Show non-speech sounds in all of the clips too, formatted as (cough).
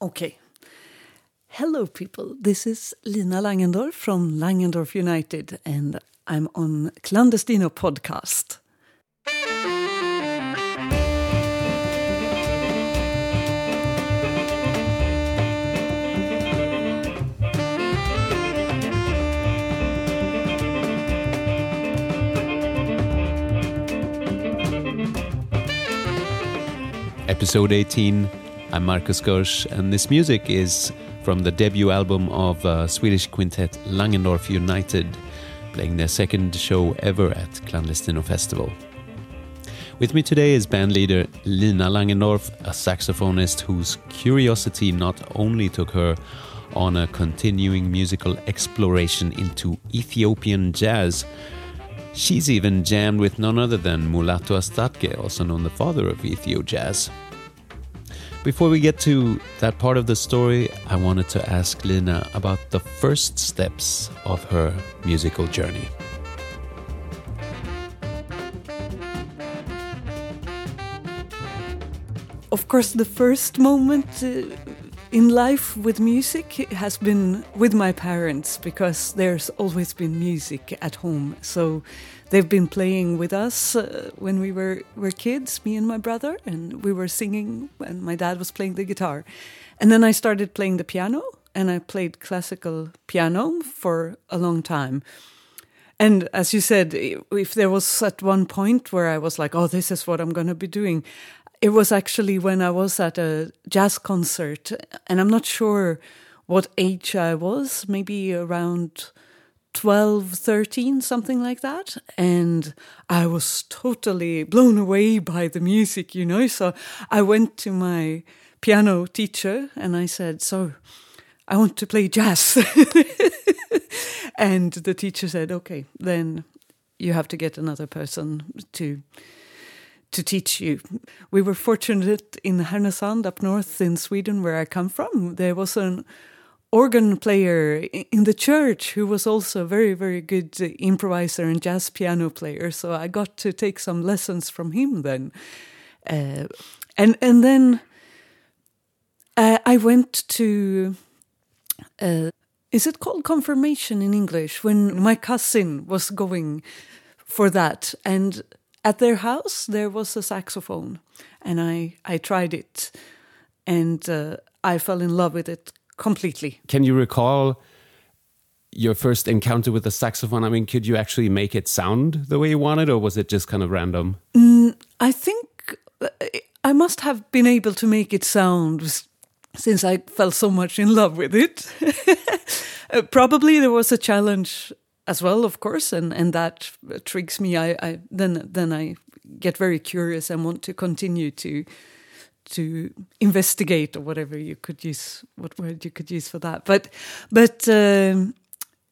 Okay. Hello, people. This is Lina Langendorf from Langendorf United, and I'm on Clandestino podcast. Episode 18. I'm Markus Görsch, and this music is from the debut album of uh, Swedish quintet Langendorf United, playing their second show ever at Clandestino Festival. With me today is bandleader Lina Langendorf, a saxophonist whose curiosity not only took her on a continuing musical exploration into Ethiopian jazz, she's even jammed with none other than Mulatu Astatke, also known the father of Ethio jazz. Before we get to that part of the story, I wanted to ask Lina about the first steps of her musical journey. Of course, the first moment uh, in life with music has been with my parents because there's always been music at home. So they've been playing with us uh, when we were, were kids, me and my brother, and we were singing, and my dad was playing the guitar. And then I started playing the piano, and I played classical piano for a long time. And as you said, if there was at one point where I was like, oh, this is what I'm going to be doing, it was actually when I was at a jazz concert, and I'm not sure what age I was, maybe around 12, 13, something like that. And I was totally blown away by the music, you know. So I went to my piano teacher and I said, So I want to play jazz. (laughs) and the teacher said, Okay, then you have to get another person to to teach you. We were fortunate in Härnösand up north in Sweden where I come from. There was an organ player in the church who was also a very very good improviser and jazz piano player. So i got to take some lessons from him then. Uh, and and then uh, i went to uh, is it called confirmation in english? When my cousin was going for that. And at their house there was a saxophone. And i i tried it. And uh, i fell in love with it completely. Can you recall your first encounter with the saxophone? I mean, could you actually make it sound the way you wanted, or was it just kind of random? Mm, I think I must have been able to make it sound since I fell so much in love with it. (laughs) uh, probably there was a challenge as well, of course, and, and that trigs me. I, I then then I get very curious and want to continue to to investigate or whatever you could use what word you could use for that. But but um,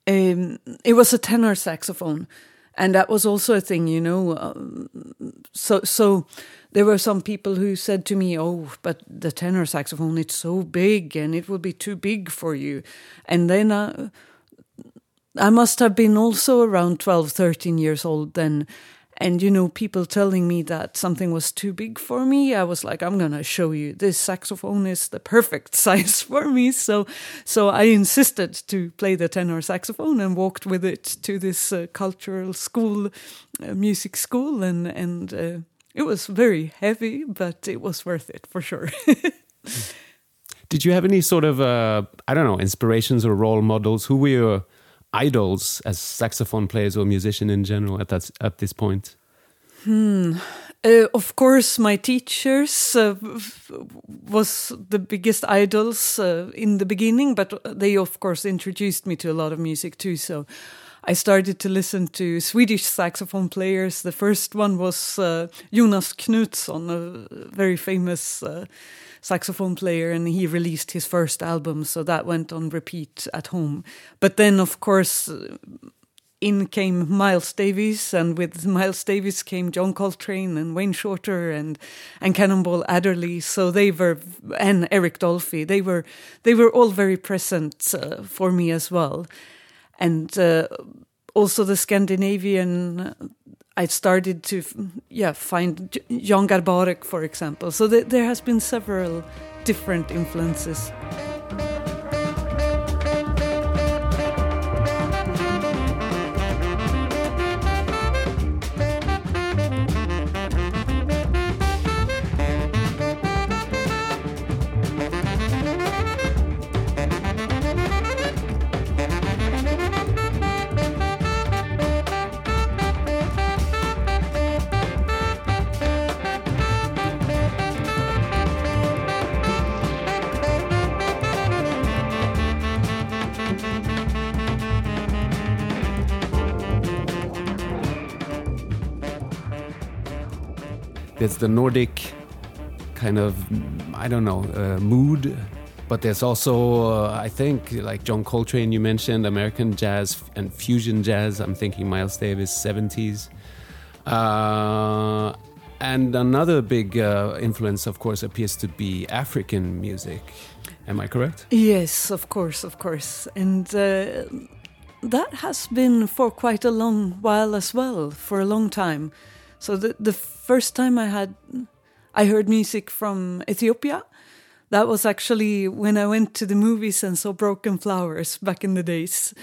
um, it was a tenor saxophone. And that was also a thing you know um, so so there were some people who said to me oh but the tenor saxophone it's so big and it will be too big for you. And then uh, I must have been also around 12 13 years old then and you know people telling me that something was too big for me i was like i'm to show you. This saxophone is the perfect (laughs) size for me. So so i insisted to play the tenor saxophone and walked with it to this uh, cultural school uh, music school and and uh, it was very heavy but it was worth it for sure. (laughs) Did you have any sort of uh, i don't know inspirations or role models? Who were your idols as saxophone players or musician in general at that at this point? Hmm. Uh, of course, my teachers uh, was the biggest idols uh, in the beginning, but they of course introduced me to a lot of music too. So I started to listen to Swedish saxophone players. The first one was uh, Jonas Knutsson, a very famous uh, saxophone player and he released his first album so that went on repeat at home but then of course in came Miles Davis, and with Miles Davis came John Coltrane and Wayne Shorter and and Cannonball Adderley. So they were and Eric Dolphy. They were they were all very present uh, for me as well, and uh, also the Scandinavian I started to, yeah, find Jan Garbarek, for example. So th there has been several different influences. The Nordic kind of, I don't know, uh, mood. But there's also, uh, I think, like John Coltrane, you mentioned, American jazz and fusion jazz. I'm thinking Miles Davis, 70s. Uh, and another big uh, influence, of course, appears to be African music. Am I correct? Yes, of course, of course. And uh, that has been for quite a long while as well, for a long time. So the the first time I had I heard music from Ethiopia, that was actually when I went to the movies and saw Broken Flowers back in the days.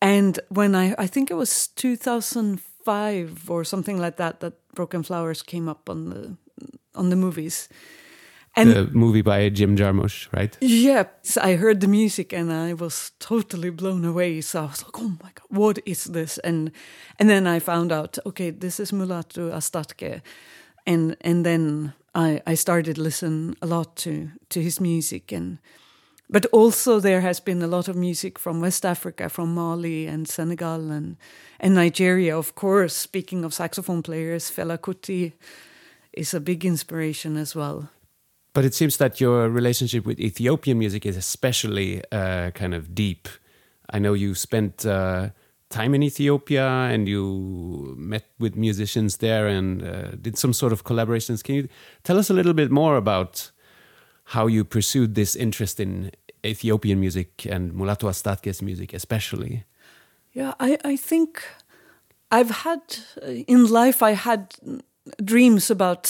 And when I I think it was 2005 or something like that that Broken Flowers came up on the on the movies. And the movie by Jim Jarmusch, right? Yeah, so I heard the music and I was totally blown away. So I was like, "Oh my god, what is this?" And and then I found out, okay, this is Mulatu Astatke, and and then I I started listen a lot to to his music and. But also there has been a lot of music from West Africa, from Mali and Senegal and and Nigeria, of course. Speaking of saxophone players, Fela Kuti is a big inspiration as well. But it seems that your relationship with Ethiopian music is especially uh, kind of deep. I know you spent uh, time in Ethiopia and you met with musicians there and uh, did some sort of collaborations. Can you tell us a little bit more about how you pursued this interest in Ethiopian music and Mulatu Astatke's music, especially? Yeah, I, I think I've had in life, I had dreams about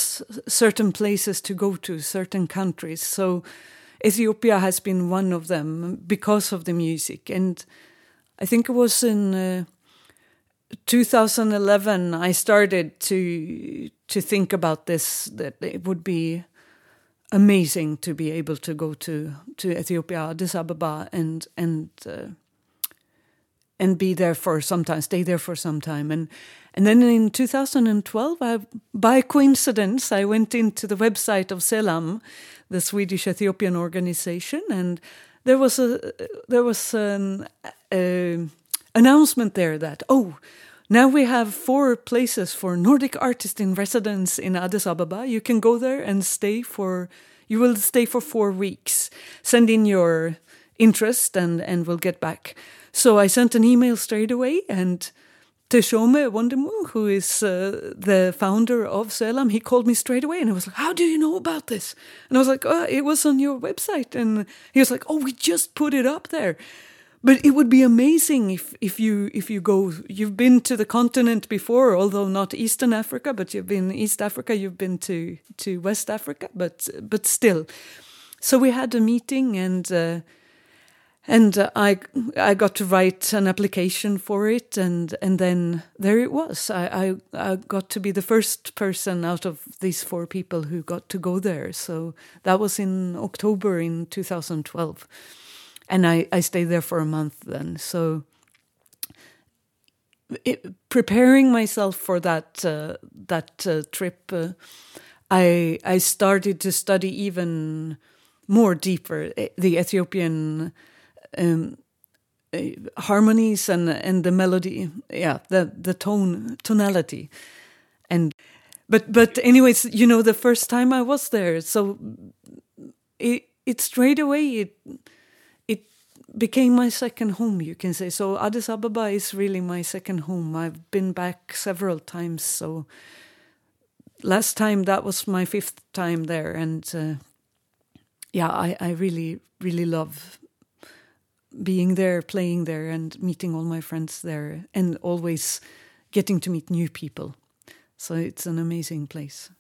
certain places to go to, certain countries. So Ethiopia has been one of them because of the music. And I think it was in uh, 2011 I started to to think about this that it would be amazing to be able to go to to Ethiopia, Addis Ababa, and and uh, and be there for some time, stay there for some time, and and then in 2012, I, by coincidence, I went into the website of Selam, the Swedish Ethiopian organization, and there was a there was an announcement there that oh. Now we have four places for Nordic artists in residence in Addis Ababa. You can go there and stay for you will stay for four weeks. Send in your interest and and we'll get back. So I sent an email straight away and Teshome Wondemu, who is uh, the founder of Selam, he called me straight away and I was like, How do you know about this? And I was like, oh, It was on your website. And he was like, Oh, we just put it up there. But it would be amazing if, if you if you go you've been to the continent before, although not Eastern Africa, but you've been East Africa, you've been to to West Africa, but but still. So we had a meeting and uh, and uh, I I got to write an application for it, and and then there it was. I, I, I got to be the first person out of these four people who got to go there. So that was in October in 2012, and I I stayed there for a month then. So. It, preparing myself for that uh, that uh, trip, uh, I I started to study even more deeper eh, the Ethiopian um, uh, harmonies and and the melody, yeah, the the tone tonality, and but but anyways, you know, the first time I was there, so it it straight away it it became my second home, you can say. So Addis Ababa is really my second home. I've been back several times. So last time that was my fifth time there, and uh, yeah, I I really really love being there, playing there, and meeting all my friends there, and always getting to meet new people. So it's an amazing place.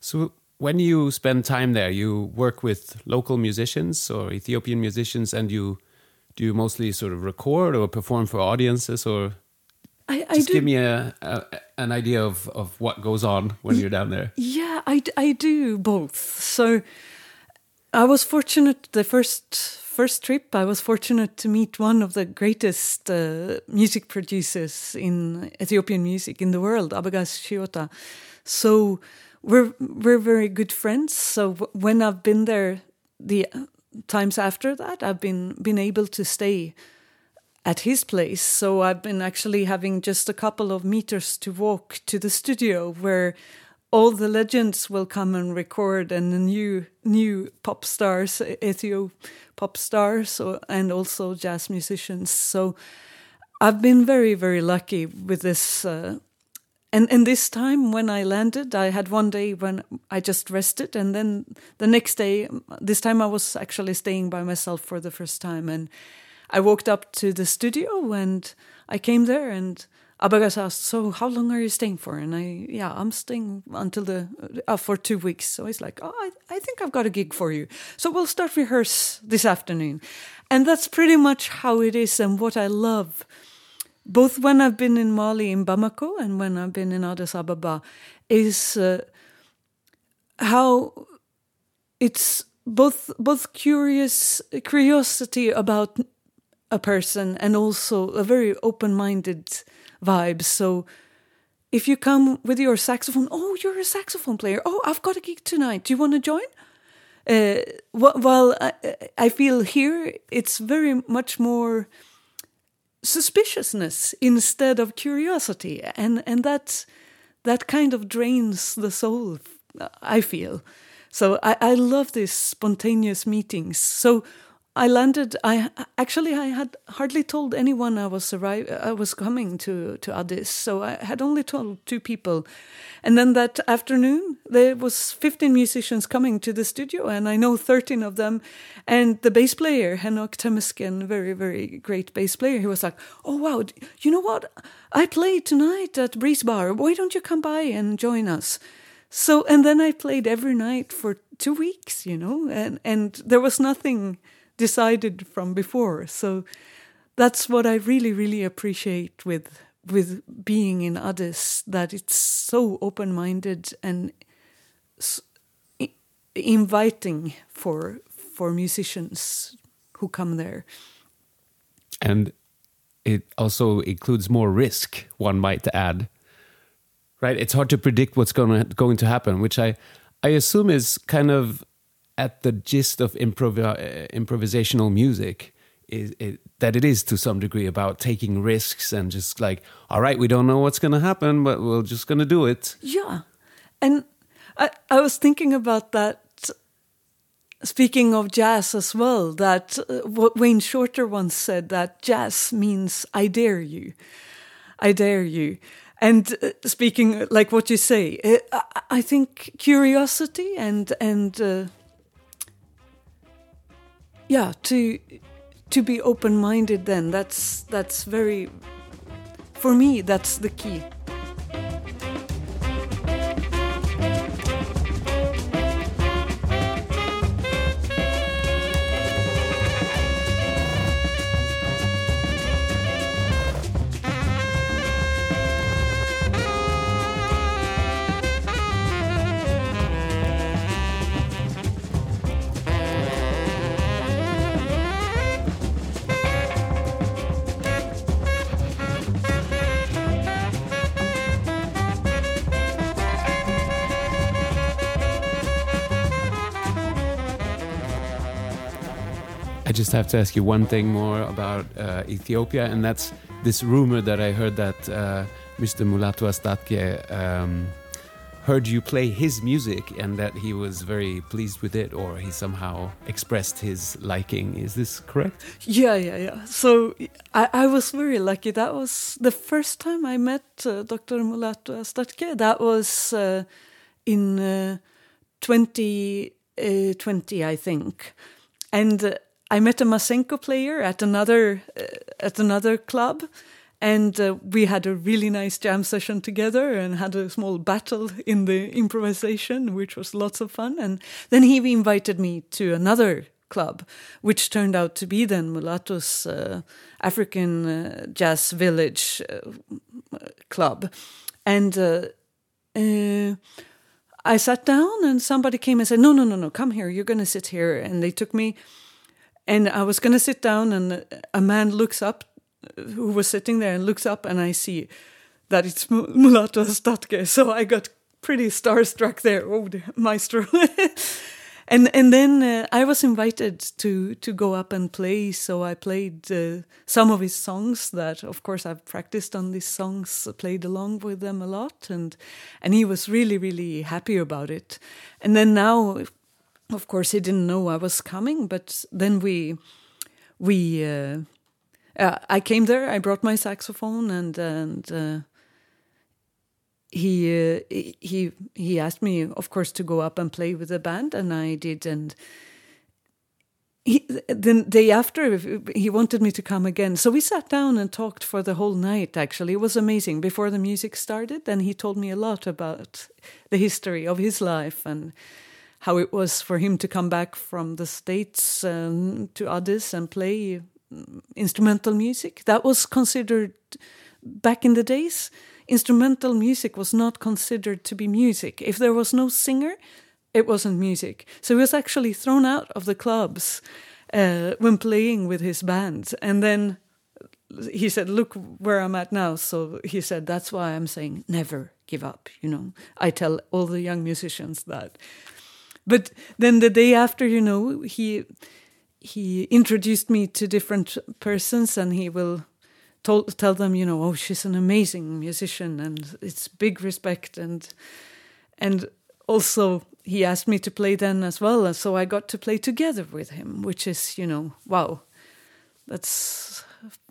So when you spend time there, you work with local musicians or Ethiopian musicians, and you do you mostly sort of record or perform for audiences, or I, I just do, give me a, a an idea of of what goes on when you're down there. Yeah, I I do both. So I was fortunate the first first trip. I was fortunate to meet one of the greatest uh, music producers in Ethiopian music in the world, Abagas Shiota. So we're we're very good friends. So when I've been there, the times after that, I've been been able to stay at his place. So I've been actually having just a couple of meters to walk to the studio where all the legends will come and record and the new new pop stars, Ethio pop stars, so, and also jazz musicians. So I've been very very lucky with this. Uh, and and this time when I landed, I had one day when I just rested, and then the next day, this time I was actually staying by myself for the first time, and I walked up to the studio and I came there and Abagas asked, "So how long are you staying for?" And I, yeah, I'm staying until the uh, for two weeks. So he's like, "Oh, I, I think I've got a gig for you. So we'll start rehearse this afternoon," and that's pretty much how it is and what I love. Both when I've been in Mali in Bamako and when I've been in Addis Ababa, is uh, how it's both both curious curiosity about a person and also a very open-minded vibe. So if you come with your saxophone, oh, you're a saxophone player. Oh, I've got a gig tonight. Do you want to join? Uh, while I, I feel here, it's very much more suspiciousness instead of curiosity, and and that that kind of drains the soul. I feel so. I, I love these spontaneous meetings. So I landed. I actually I had hardly told anyone I was arrive. I was coming to to Addis, so I had only told two people. And then that afternoon, there was fifteen musicians coming to the studio, and I know thirteen of them. And the bass player, Henok Temesgen, very very great bass player, he was like, "Oh wow, you know what? I play tonight at Breeze Bar. Why don't you come by and join us?" So and then I played every night for two weeks, you know, and and there was nothing decided from before. So that's what I really, really appreciate with with being in Addis that it's so open minded and inviting for for musicians who come there. And it also includes more risk. One might add, right? It's hard to predict what's going to, going to happen, which I I assume is kind of at the gist of improv uh, improvisational music is it, that it is to some degree about taking risks and just like all right we don't know what's going to happen but we're just going to do it. Yeah. And I, I was thinking about that speaking of jazz as well that uh, what wayne shorter once said that jazz means i dare you. I dare you. And uh, speaking like what you say uh, I, think curiosity and and uh, yeah to to be open minded then that's that's very for me that's the key I just have to ask you one thing more about uh, Ethiopia, and that's this rumor that I heard that uh, Mr. Mulatu Astatke um, heard you play his music and that he was very pleased with it, or he somehow expressed his liking. Is this correct? Yeah, yeah, yeah. So I, I was very lucky. That was the first time I met uh, Dr. Mulatu Astatke. That was uh, in 2020, uh, I think. And uh, I met a Masenko player at another uh, at another club, and uh, we had a really nice jam session together and had a small battle in the improvisation, which was lots of fun. And then he invited me to another club, which turned out to be then Mulatu's uh, African uh, Jazz Village uh, club. And uh, uh, I sat down, and somebody came and said, No, no, no, no, come here, you're going to sit here. And they took me, and I was going to sit down, and a man looks up who was sitting there and looks up, and I see that it's Mulatu Astatke. So I got pretty starstruck there. Oh, maestro. (laughs) and and then uh, I was invited to to go up and play. So I played uh, some of his songs. That of course I've practiced on these songs, played along with them a lot, and and he was really really happy about it. And then now, of course, he didn't know I was coming, but then we we. Uh, uh I came there. I brought my saxophone, and and uh, he uh, he he asked me, of course, to go up and play with the band, and I did. And he, the day after, he wanted me to come again. So we sat down and talked for the whole night. Actually, it was amazing. Before the music started, and he told me a lot about the history of his life and how it was for him to come back from the states um, to Addis and play mm, instrumental music. That was considered back in the days instrumental music was not considered to be music. If there was no singer, it wasn't music. So he was actually thrown out of the clubs uh, when playing with his band. And then he said, Look where I'm at now. So he said, That's why I'm saying never give up. You know, I tell all the young musicians that. But then the day after, you know, he he introduced me to different persons and he will told, tell them, you know, oh, she's an amazing musician, and it's big respect, and and also he asked me to play then as well, and so I got to play together with him, which is, you know, wow, that's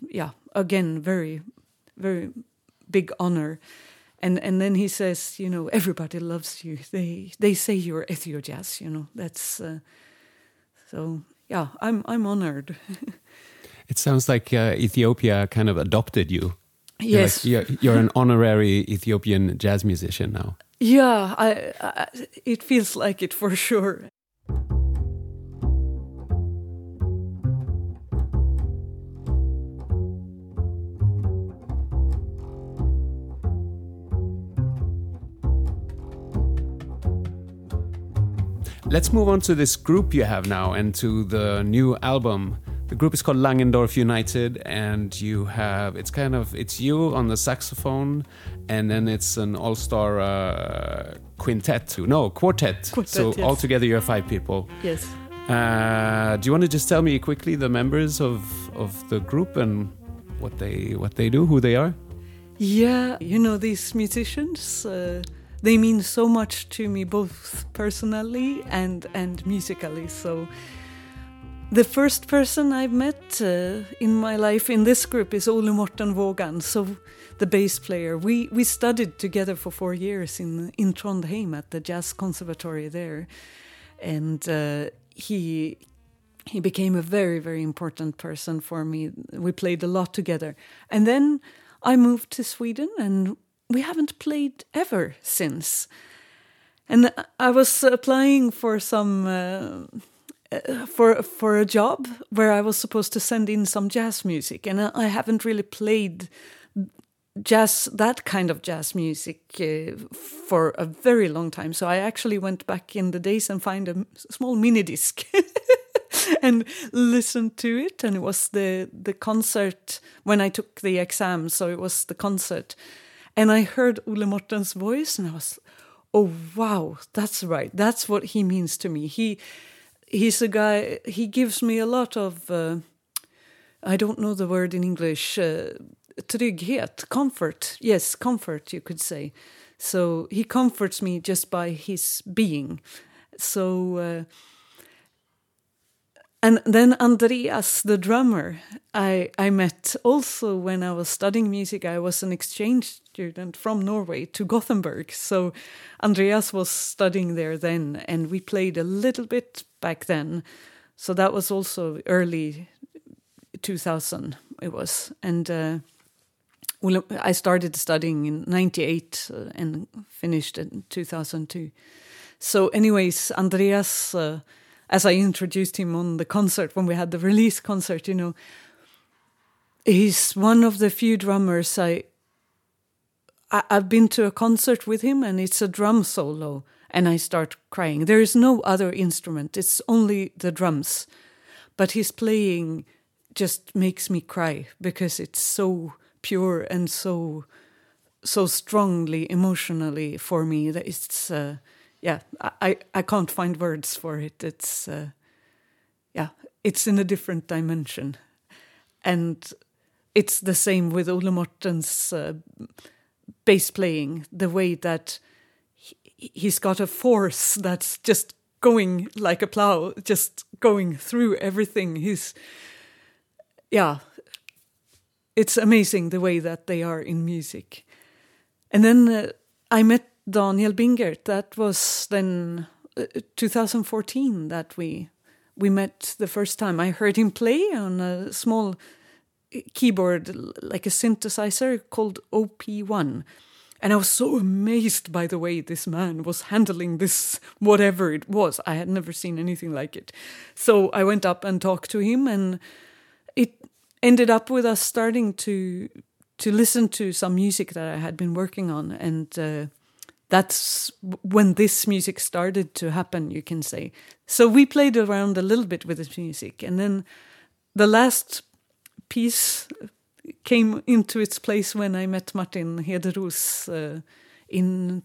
yeah, again, very, very big honor. And and then he says, you know, everybody loves you. They they say you're Ethio Jazz, you know. That's uh, so yeah. I'm I'm honored. (laughs) It sounds like uh, Ethiopia kind of adopted you. Yes, you're, like, you're, you're, an honorary Ethiopian jazz musician now. Yeah, I, I, it feels like it for sure. Let's move on to this group you have now and to the new album. The group is called Langendorf United, and you have it's kind of it's you on the saxophone, and then it's an all-star uh, quintet, no quartet. quartet so yes. altogether you have five people. Yes. Uh, do you want to just tell me quickly the members of of the group and what they what they do, who they are? Yeah, you know these musicians. Uh, they mean so much to me, both personally and and musically. So the first person I've met uh, in my life in this group is Ole Morten Vågan, so the bass player. We we studied together for four years in in Trondheim at the jazz conservatory there, and uh, he he became a very very important person for me. We played a lot together, and then I moved to Sweden, and we haven't played ever since. And I was applying for some. Uh, uh, for for a job where I was supposed to send in some jazz music, and I haven't really played jazz that kind of jazz music uh, for a very long time. So I actually went back in the days and find a small mini disc. (laughs) and listened to it and it was the the concert when I took the exam so it was the concert and I heard Ole Morten's voice and I was oh wow that's right that's what he means to me he he's a guy. He gives me a lot of. Uh, I don't know the word in English. Uh, trygghet, comfort. Yes, comfort. You could say. So he comforts me just by his being. So. Uh, and then Andreas, the drummer, I, I met also when I was studying music. I was an exchange student from Norway to Gothenburg. So Andreas was studying there then, and we played a little bit back then. So that was also early 2000, it was. And uh, I started studying in 98 uh, and finished in 2002. So, anyways, Andreas, uh, as I introduced him on the concert when we had the release concert, you know, he's one of the few drummers I, I I've been to a concert with him and it's a drum solo and I start crying. There is no other instrument, it's only the drums. But his playing just makes me cry because it's so pure and so so strongly emotionally for me that it's uh, yeah I I can't find words for it. It's uh, yeah it's in a different dimension, and it's the same with Ole Morten's uh, bass playing. The way that he, he's got a force that's just going like a plow, just going through everything. He's yeah it's amazing the way that they are in music. And then uh, I met Daniel Bingert. That was then uh, 2014 that we we met the first time. I heard him play on a small uh, keyboard, like a synthesizer called OP1. And I was so amazed by the way this man was handling this, whatever it was. I had never seen anything like it. So I went up and talked to him, and it ended up with us starting to to listen to some music that I had been working on, and uh, that's when this music started to happen. You can say so. We played around a little bit with this music, and then the last piece came into its place when I met Martin Hederos uh, in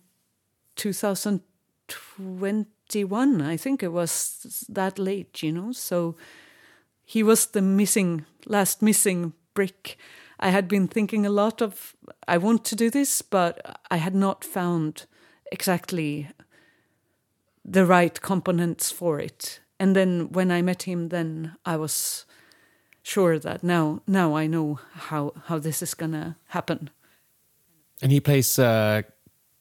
2021. I think it was that late, you know. So he was the missing last missing brick. I had been thinking a lot of I want to do this, but I had not found exactly the right components for it. And then when I met him, then I was sure that now now I know how how this is gonna happen. And he plays uh,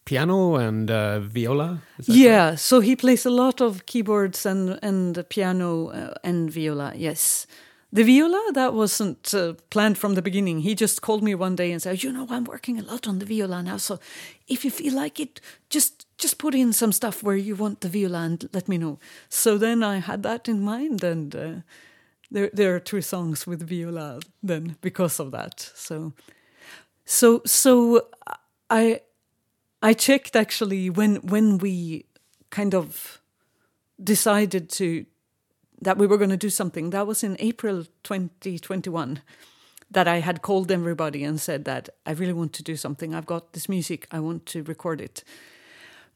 piano and uh, viola. Yeah, right? so he plays a lot of keyboards and and piano uh, and viola. Yes. The viola that wasn't uh, planned from the beginning. He just called me one day and said, "You know, I'm working a lot on the viola now. So, if you feel like it, just just put in some stuff where you want the viola and let me know." So then I had that in mind, and uh, there there are two songs with viola then because of that. So, so so I I checked actually when when we kind of decided to that we were going to do something. That was in April 2021 that I had called everybody and said that I really want to do something. I've got this music, I want to record it.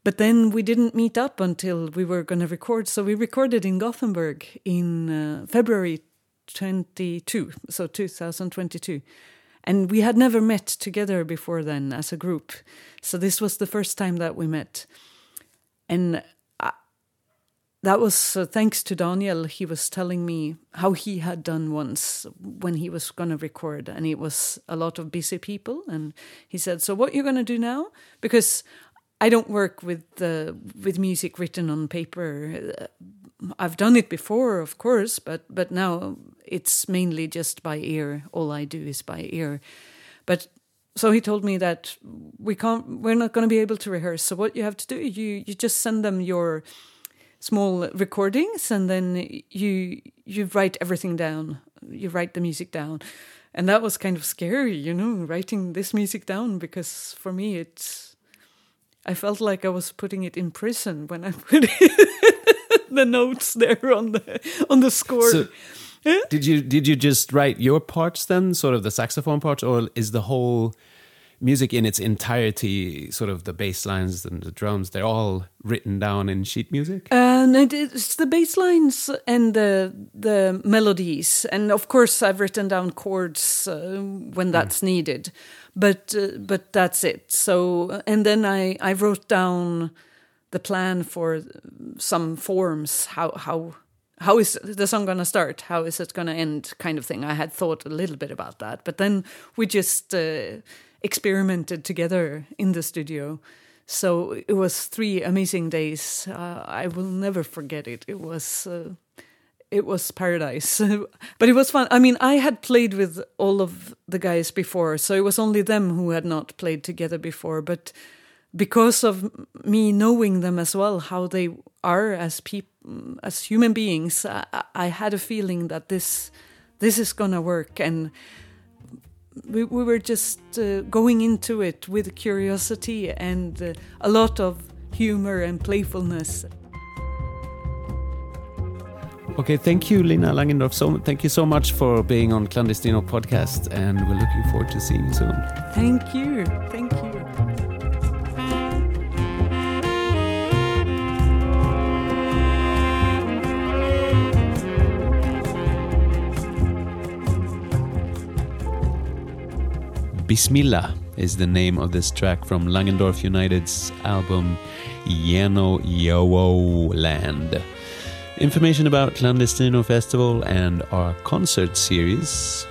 But then we didn't meet up until we were going to record. So we recorded in Gothenburg in uh, February 22, so 2022. And we had never met together before then as a group. So this was the first time that we met. And that was uh, thanks to Daniel. He was telling me how he had done once when he was going to record, and it was a lot of busy people. And he said, "So what you're going to do now?" Because I don't work with uh, with music written on paper. I've done it before, of course, but but now it's mainly just by ear. All I do is by ear. But so he told me that we can't, we're not going to be able to rehearse. So what you have to do, you you just send them your small recordings, and then you you write everything down. You write the music down, and that was kind of scary, you know, writing this music down because for me it's. I felt like I was putting it in prison when I (laughs) put the notes there on the on the score. So, eh? did you did you just write your parts then, sort of the saxophone parts, or is the whole music in its entirety, sort of the bass lines and the drums, they're all written down in sheet music? Uh, And it's the bass lines and the the melodies, and of course I've written down chords uh, when hmm. that's mm. needed, but uh, but that's it. So and then I I wrote down the plan for some forms how how how is the song going to start? How is it going to end? Kind of thing. I had thought a little bit about that, but then we just uh, experimented together in the studio. So it was three amazing days. Uh, I will never forget it. It was uh, it was paradise. (laughs) but it was fun. I mean, I had played with all of the guys before, so it was only them who had not played together before. But because of me knowing them as well, how they are as people, as human beings, I, I had a feeling that this this is gonna work, and we, we were just uh, going into it with curiosity and uh, a lot of humor and playfulness. Okay, thank you, Lina Langendorf. So, thank you so much for being on Clandestino podcast, and we're looking forward to seeing you soon. Thank you. Thank you. Bismillah is the name of this track from Langendorf United's album Yeahno Yowouw Land. Information about Clandestino Festival and our concert series,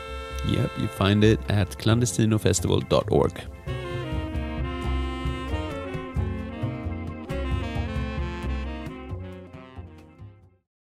yep, you find it at clandestinofestival.org.